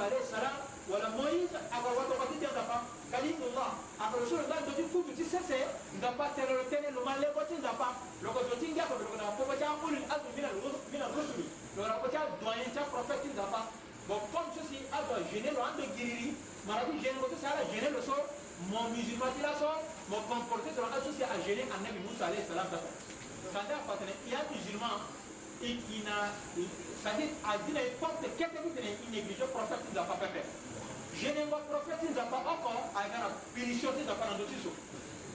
Musa salam wala Moïse kalimullah akalosolo cha ulul azmi mina prophète bon comme gêné lo so mon musulman tira so mon comporté solo ando ceci a quand il y a un musulman et qui n'a. C'est-à-dire, à dire n'importe quelqu'un qui néglige le prophète, il ne pas fait. Je n'ai pas prophète, il ne pas encore, avec la punition, il ne l'a pas rendu sous.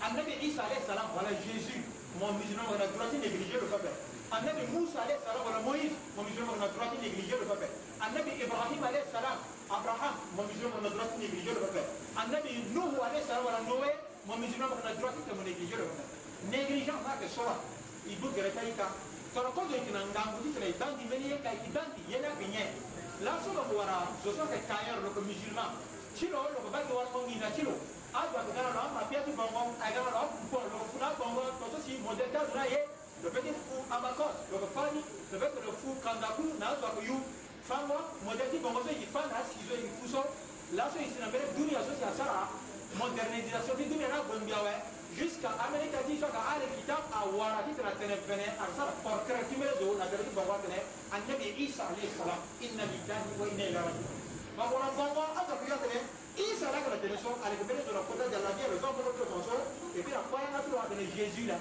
Après que Isa alayhi salam, voilà Jésus, mon musulman, on a droit de négliger le peuple. Après que Moussa alayhi salam, voilà Moïse, mon musulman, on a droit de négliger le peuple. Après que Ibrahim alayhi salam, Abraham, mon musulman, on a droit de négliger le peuple. Après que Nuhu alayhi salam, voilà Noé, mon musulman, on a droit de négliger le peuple. Négligeant, ça que soit, il doit que les toro ko jo e kina ngangu di kina ibangi meni ye kai ibangi ye na kinye la so ba wara jo so ka kayar lo ko musulman. Chilo lo ko ba ko war ko ngina chilo. A ba ka na ma pia tu bongo a ga na ko lo ko na bongo ko to si model ta dura ye lo be fu abakos lo ko fani lo be ko fu kandaku na zo ko yu. Fango model ti bongo so e yi fan na si zo e yi fu so. La so yi sina bere dunia so si asara modernisation ti dunia na bombiawe jusqu'à amérique ti so ka ale ki Wara dit la tene ça pour créer le do la derde bawa tene annabi Isa alayhi salam inna lillahi wa inna ilaihi raji'un ma wala bawa aka biya tene Isa la kala tene so ale bele do la kota de la vie le temps pour le so et puis la foi na tro de Jésus là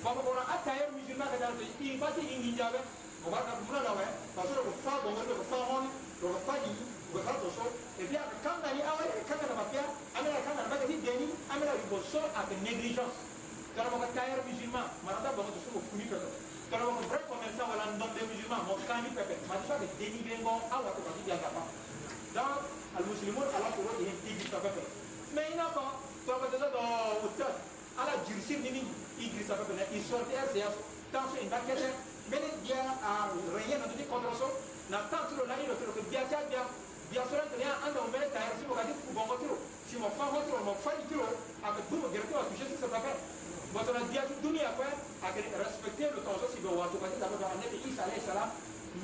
ba ko na atayer musulman ka dal i bati ingi jabe o ba ka mura da we parce que ko fa bo ko fa hon ko fa di gosato so e puis aka kangani awa kanga na mapia amela kanga na bagati deni amela riboso aka négligence kana moko tailleur musulman maranda bango tosuko funi pepe kana moko vrai musulman mais a rien contre so na tantiro la ilo toro ko dia tia dia dia sora tene anda o mele tayar simo kadi fu bongo tiro simo fa ho tiro gerto dia dunia kwa respecter le temps watu kadi dabo annabi Isa alayhi salam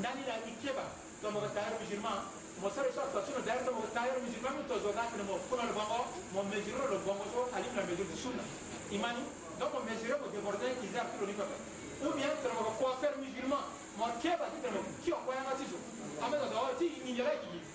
la ikeba to mo tayar musulman. Mo sare so to dar to mo musulman to zo ga mo funa le bongo mo mesure le bongo so la mesure de sunna. Imani donc mo mesure mo déborder izar tiro ni papa ou bien faire musulman. Mo keba to mo ki o ko yanga ti so amena do ti ni yara ki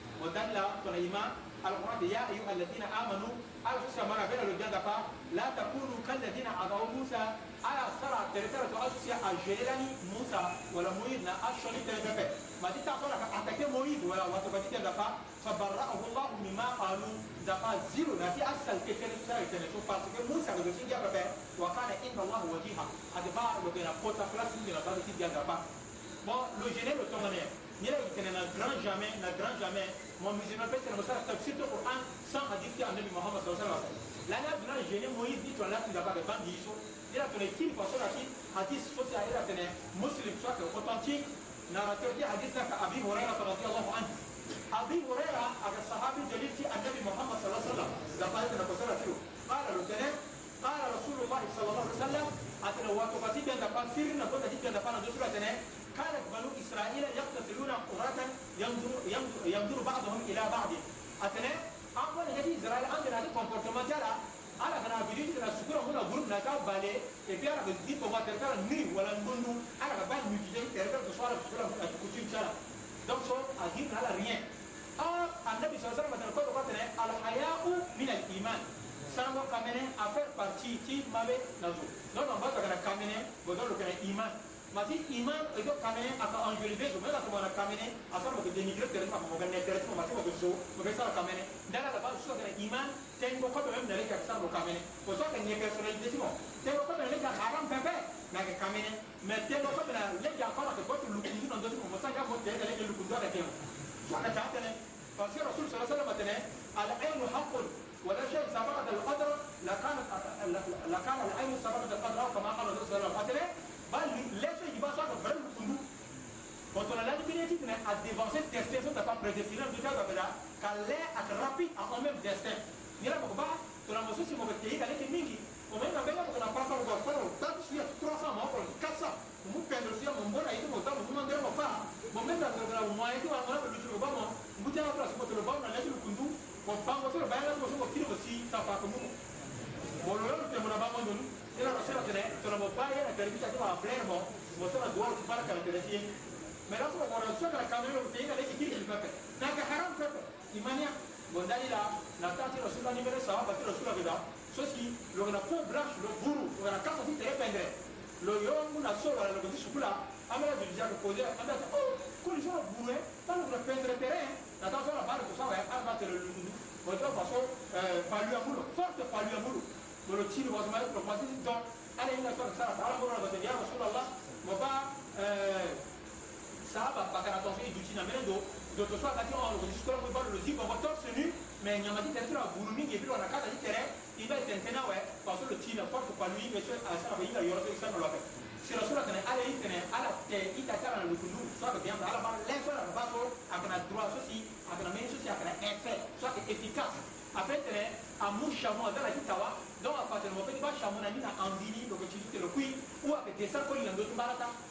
ودل تنيما القرآن يا أيها الذين آمنوا ألف سمرة بين الجنة لا تكونوا كالذين عضوا موسى على سرعة ترسلة أسوسيا أجيراني موسى ولا مويد نا أشوني تنبه ما تتا صورة أتكي مويد ولا واتبتي تنبه فبرأه الله مما قالوا زفا زيرو ناتي أسل كتن سرعة تنسو فاسك موسى وجوشين جابه وكان إن الله وجيها أدبا وكنا قوتا فلاسين جنا بارتي جابه bon le gêner le temps yitene na grand jamais grand jamais mon musulman peut être tafsir to Quran sans hadith ya nabi Muhammad sallallahu alaihi wasallam la na duna gêner Moïse dit to la sinda ba ban di so ira to ne kin fa so la ki hadith so ya ira tene muslim soit authentique narrateur di hadith ka Abi Hurairah radhiyallahu anhu Abi Hurairah aga sahabi jalil ti annabi Muhammad sallallahu alaihi wasallam da ba ta ko sala tiro qala lo tene qala rasulullah sallallahu alaihi wasallam atana wa to fatida da pa sirna ko da da pa كانت بنو إسرائيل يقتتلون قرة يمدر بعضهم إلى بعض. أتنى أقول هذه إسرائيل عندنا هذه كومبورتمنت على على غنا بيجي تنا سكرا هنا غروب نتاع بالي. إبيار غزدي بوا تركار نري ولا نقولو على غبان ميجي تركار تصوار سكرا هنا. كوتين شارا دم صور أجيب على ريان أه النبي صلى الله عليه وسلم قال قال الحياء من الإيمان. سامو كامينة أفر بارتي تي مابي نزو نو نو بعدها كامينة بدور لكان إيمان. Mati iman itu kamene aka anjuli bezo mela ko mana kamene asar mo denigre tere ma mo ganne tere mo mati mo bezo mo besa kamene dala la ba so kana iman tengo ko be mena ka sar mo kamene ko so kan ne personnalité mo tengo ko be le ka haram pepe na ka kamene me tengo ko be le ka ko na ko to lukundu no do mo sa ka mo tere le lukundu da ke so ka ta tene فسير الرسول صلى الله عليه وسلم العين حق ولا شيء سبقت القدر لكانت لكان العين سبقت القدر كما قال الرسول devant cette destination que tu as prédestinée, tu as qu'elle est rapide à un même destin. Nira Boba, tu as mosquée sur mon pays, qu'elle est mingi. Au même temps, on a passé au golfe, on a passé 300 morts, 400. On m'a perdu sur mon bon aïe, mon temps, mon monde, mon phare. Mon même temps, on a moyen de voir le but de l'Oba, on m'a dit à la place, on a l'air de Kundu, on va aussi le bail, on va tirer aussi, ça va comme nous. Bon, le temps, on a pas mon nom, et la recette, tu as mon bail, la caribita, tu vas appeler, bon, on va se la doigt, tu vas la caractériser. melafu wanasaka kamera utenga la na to forte don ala mo sahaba bakana tonse juti na mene do doto so akati on ko jikolo ko balo lozi bongo torse nu mais nyama ti tere tura bulu mingi ebilo na kata ti tere imba tente na we parce le tina forte pa lui mais a sara ba ila yoro so isa no lope si la sura kana ala itene ala te ita tara na lukundu so ka bien ala ba le so na ba so akana droit so si akana men so si akana effet so ka efficace après tene amu chamo azala ti tawa donc afatene mo pe ti ba chamo na ni na andini donc ti ti lo kui ou ake desar ko ni na ndo ti mbala ta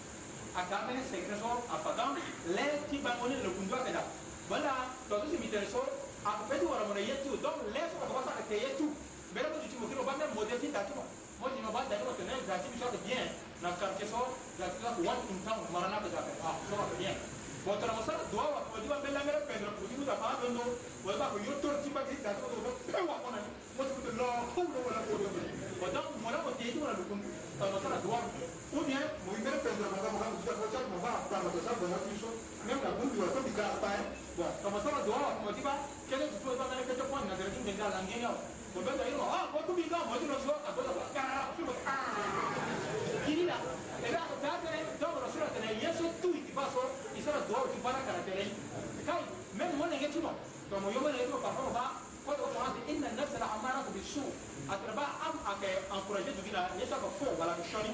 pepe akamene sekre so afagan le ti bangone le kundu akada bala to to simitere so akapeti wara mona yetu donc le so ko kilo banda model bi so bien na quartier so datu la ah bien do wala wala bien ndenge mpenzaaa mozaa tozabona biso meme na bundu wato bikala paye bon tomosala doa moti ba kele susu ozakalekete pone na zalaki ndenge alangeni awa mobeta yino otubika motinoso akozaba kirila ebe atatene donc rasula tene yeso tu itibaso isala doa utibanakala tene kai meme mo ndenge tino tomo yo mo ndenge tino parfois moba قد أمرت إن النفس لعمارة بالسوء أتربع أم أك أنكوراجي تقول ليش أكفو ولا مشاني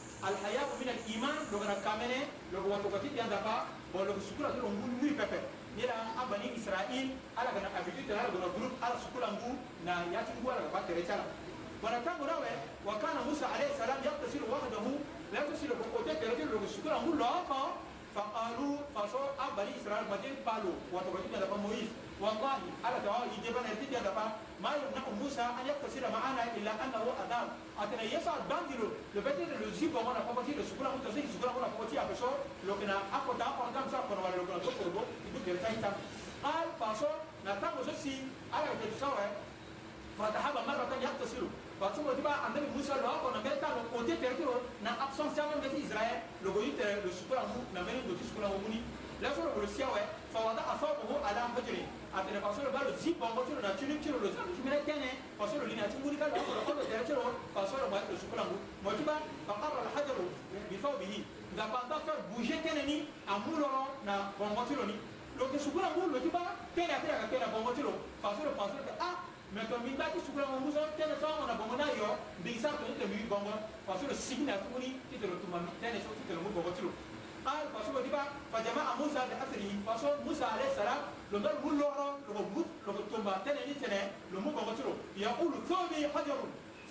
alhayau min aliman logana kamene logo watogati ƴandaka bo logo sukula toro ngu nui pepe. Yera a bani israil ala gana abitude ala gona groupe ala sukula ngu na yati ngu ala gaba terecala bona tango nawe wa kana musa alayhi salam yaktasilu wahdahu la yaktasilu ko kote terete logo sukula ngu loko faqalu faso a bani israil maten palo watogati ƴandaka moïse والله على دعاء يجيبنا يرتدي دابا ما يمنع موسى أن يغتسل معنا إلا أنه أدام أتنا يسعى باندلو لبدي لزيب وأنا فبتي لسكولا متزين سكولا وأنا فبتي أبشو لو كنا أكو دا أكو دام سا كنا ولا لو كنا تقربو يدو كرتاي تام قال فصو نتام وسوسي على كتسوى فتحب مرة يغتسل فصو تبا النبي موسى لو أكو نبيتا لو كنت تركيرو نا أبسون سامن بيت إسرائيل لو قلت لسكولا مو نبيني دوتي سكولا lasoro golo siya wɛ fa wada asabahu ala hojiri atene fasoro balo zi bongo tiro na tuni tiro lo sanu tumina tene fasoro lina ti nguri kala ko ko tere tiro fasoro mo to sukula ngu mo tiba fa qarra al hajaru bi fawbihi nga panda fa bouger tene ni amulo na bongo tiro ni lo ke sukula ngu lo tiba tene atira ka tene bongo tiro fasoro fasoro ka ah mɛ tɔ min b'a ti sugula ma muso tɛnɛ sɔn kɔnɔ bɔngɔ n'a yɔ bi sa tɔ ni tɛmɛ i bɔngɔ faso dɔ sigi na tuguni ti tɛmɛ tuma tɛnɛ sɔn ti tɛmɛ bɔngɔ ti lo قال فسو ديبا فجمع موسى بأثره فسو موسى عليه السلام له لما نقول لما تنبا تنين لما بغتلو يقول ثوبي حجر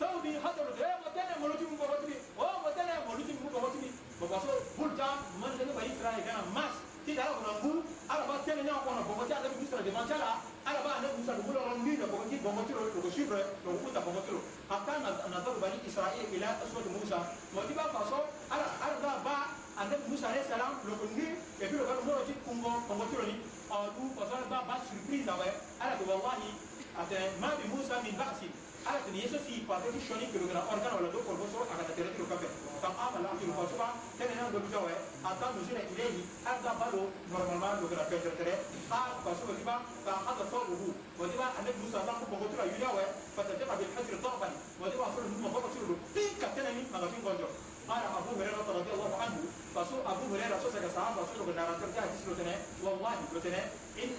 ثوبي حجر. ده متنين مولوتي مبغتلي أو متنين مولوتي مبغتلي بغتلو بولتا من ده بني إسرائيل كان ماس. ti dara kuna ngu ala ba tene nya kona bongo ti ala bi sura de manchala ala ba ne musa de bulo ron ni de bongo ti bongo ti ro ko shifre ro ko ta Adep Moussa salam le connu et puis le gouvernement aussi Congo Congo en tout façon ba ba surprise ouais. Ala to wallahi ate ma bi Moussa min ba'si ala to yeso si pa que le grand organe wala do Congo so aga la do bijo ouais. Ilehi aga balo normalement le grand a façon que ba ta hada sawu wa diba Adep ابو هريره سو سكا صحابه سو لو نارا ترجع تسلو تنه والله لتنه ان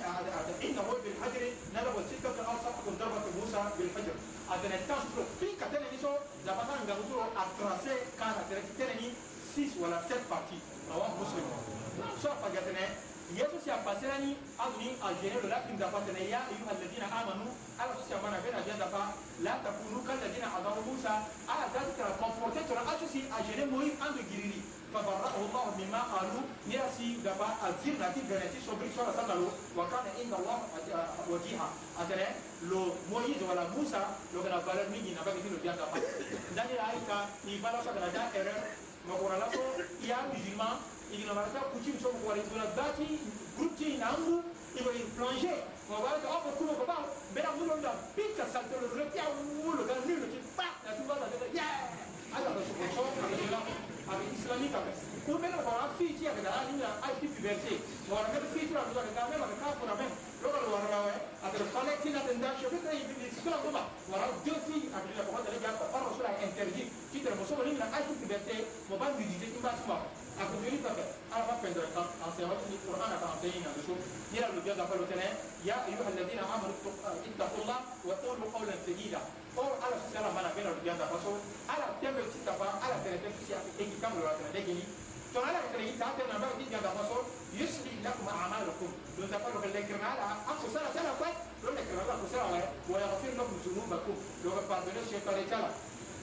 انه بالحجر نلو سته او سبعه ضربه موسى بالحجر adene tasro pinka tene ni so la bata nga muturo a tracé kana tere tene ni 6 wala 7 parties awa muslim so fa gatene yesu si apasera ni aduni a gene lo la fin da patene ya ayu alladina amanu ala so si amana bena janda pa la takunu kal ladina adamu musa ala dati tra comporter tra asu si a gene moïse ando giriri فبرأه الله مما قالوا ياسي دبا الزير ناتي فنتي صبري صلى الله وكان عند الله وجيها أتنا لو مويز ولا موسى لو كان بالر ميجي نبغى كتير بيان دبا داني رايكا يبالا سكنا جا إيرر مقولا لسو يا بيجيما igina marata kuchim so ko wali tuna dati groupe ti nangu ibo in plonger ko wala ko ko kuno ko ba bera mulo nda pika salto le retia mulo kan nulo ti pa na tu va da yeah ala ko so ko so avec islamique avec ko mena ko ra fi ti avec ala ni ai ti puberté ko ra mena fi ti ra ko ga mena ka fo na men lo ko wa ra wa avec collecti na tenda che fait ai bi sikla ko ba wa ra deux filles avec la ko da ya ko par rasul a interdit ti te mo so ni na ai ti puberté mo ba mi dite ti ba ti ma ويغفر لكم ذنوبكم لو الشيطان يتلا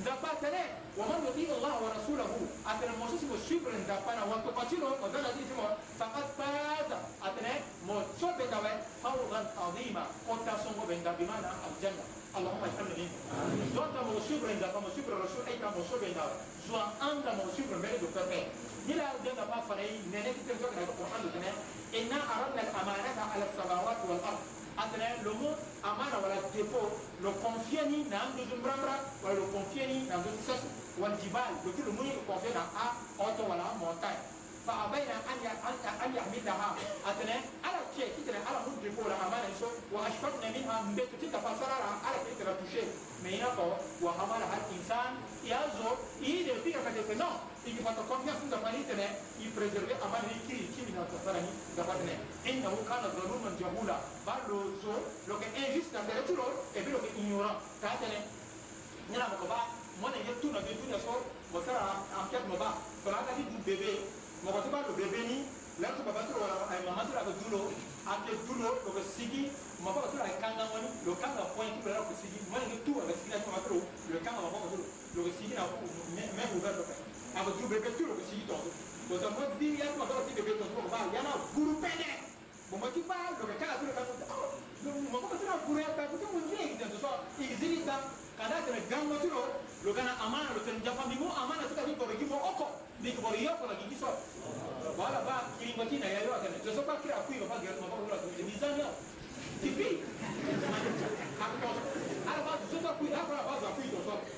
zapatene waman yuti Allah wa rasulahu atene mosusi mo suivre nzapana wanto patino ozala di timo faqad faza atene mo sobe dawe fawzan azima kota songo benda bimana aljanna اللهم اجعلنا منهم دونك مو سوبر نزapana mo suivre rasul ay ta mo sobe dawe zwa anda mo suivre mbele do pepe nila denda ba farai nene kitel zokra ko Qur'an dene inna aradna al-amanata ala wal ard atene lomo amana wala dépôt lo confieni na ndo zumbrambra wala lo confieni na ndo sas wal jibal lo kilo muni lo confieni na a auto wala montagne. Fa abaina an ya an yahmidaha atene ala ke kitene ala mu dépôt la so wa ashfaqna minha mbetu tika fasara ala ke tira toucher mais ina ko wa hamala hal insan yazo ide pika kate non ikipata confiance ndapanitene ipreserve amani ikiri ikimi natasarani ndapatene innahu kana zaluman jahula. Baloso loke injuste natere turo ebi loke ignorant. Taatene ñanamoko ba mone ye tuna be tuna so mo sara enquête mo ba tonakati du bébé. Moko ti ba lo bébé ni lɛtu baba tura wala ayi eh, mama tura ka dulo a ah, tɛ dulo o ka sigi. Mɔgɔ ka tura ka kanga ŋɔni o kan ka pɔnyi tu bɛrɛ ka sigi. Mɔni ka tu a ka sigi la tuma tura o ka kanga mɔgɔ ka tura o ka sigi na mɛ u bɛ dɔ kɛ ako tu bebe tu ko sigi to ko ta mo di ya ko to ti bebe to ko ba ya na guru pene. Mo mo ti ba lo ka ka tu ka ko. mo ko ta guru ya ta ko mo ni de to so i zini ta kada ta gammo tu lo lo kana amana lo tan japa mi mo amana ta ni ko ri mo oko. Ni ko ri yo ko la gi so wala ba ki ngo ti na ya yo ka ta so pa kira ku yo ba ga mo ko lo ko ni mizani ya tipi Ara ba zo pa ku ko ba za ku to so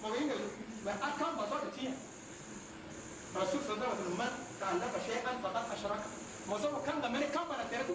ko mo ngi mais akamba so ti رسول صلى الله عليه وسلم من تعلم شيئا فقد اشرك mo so kan ga mene kan bana tere tu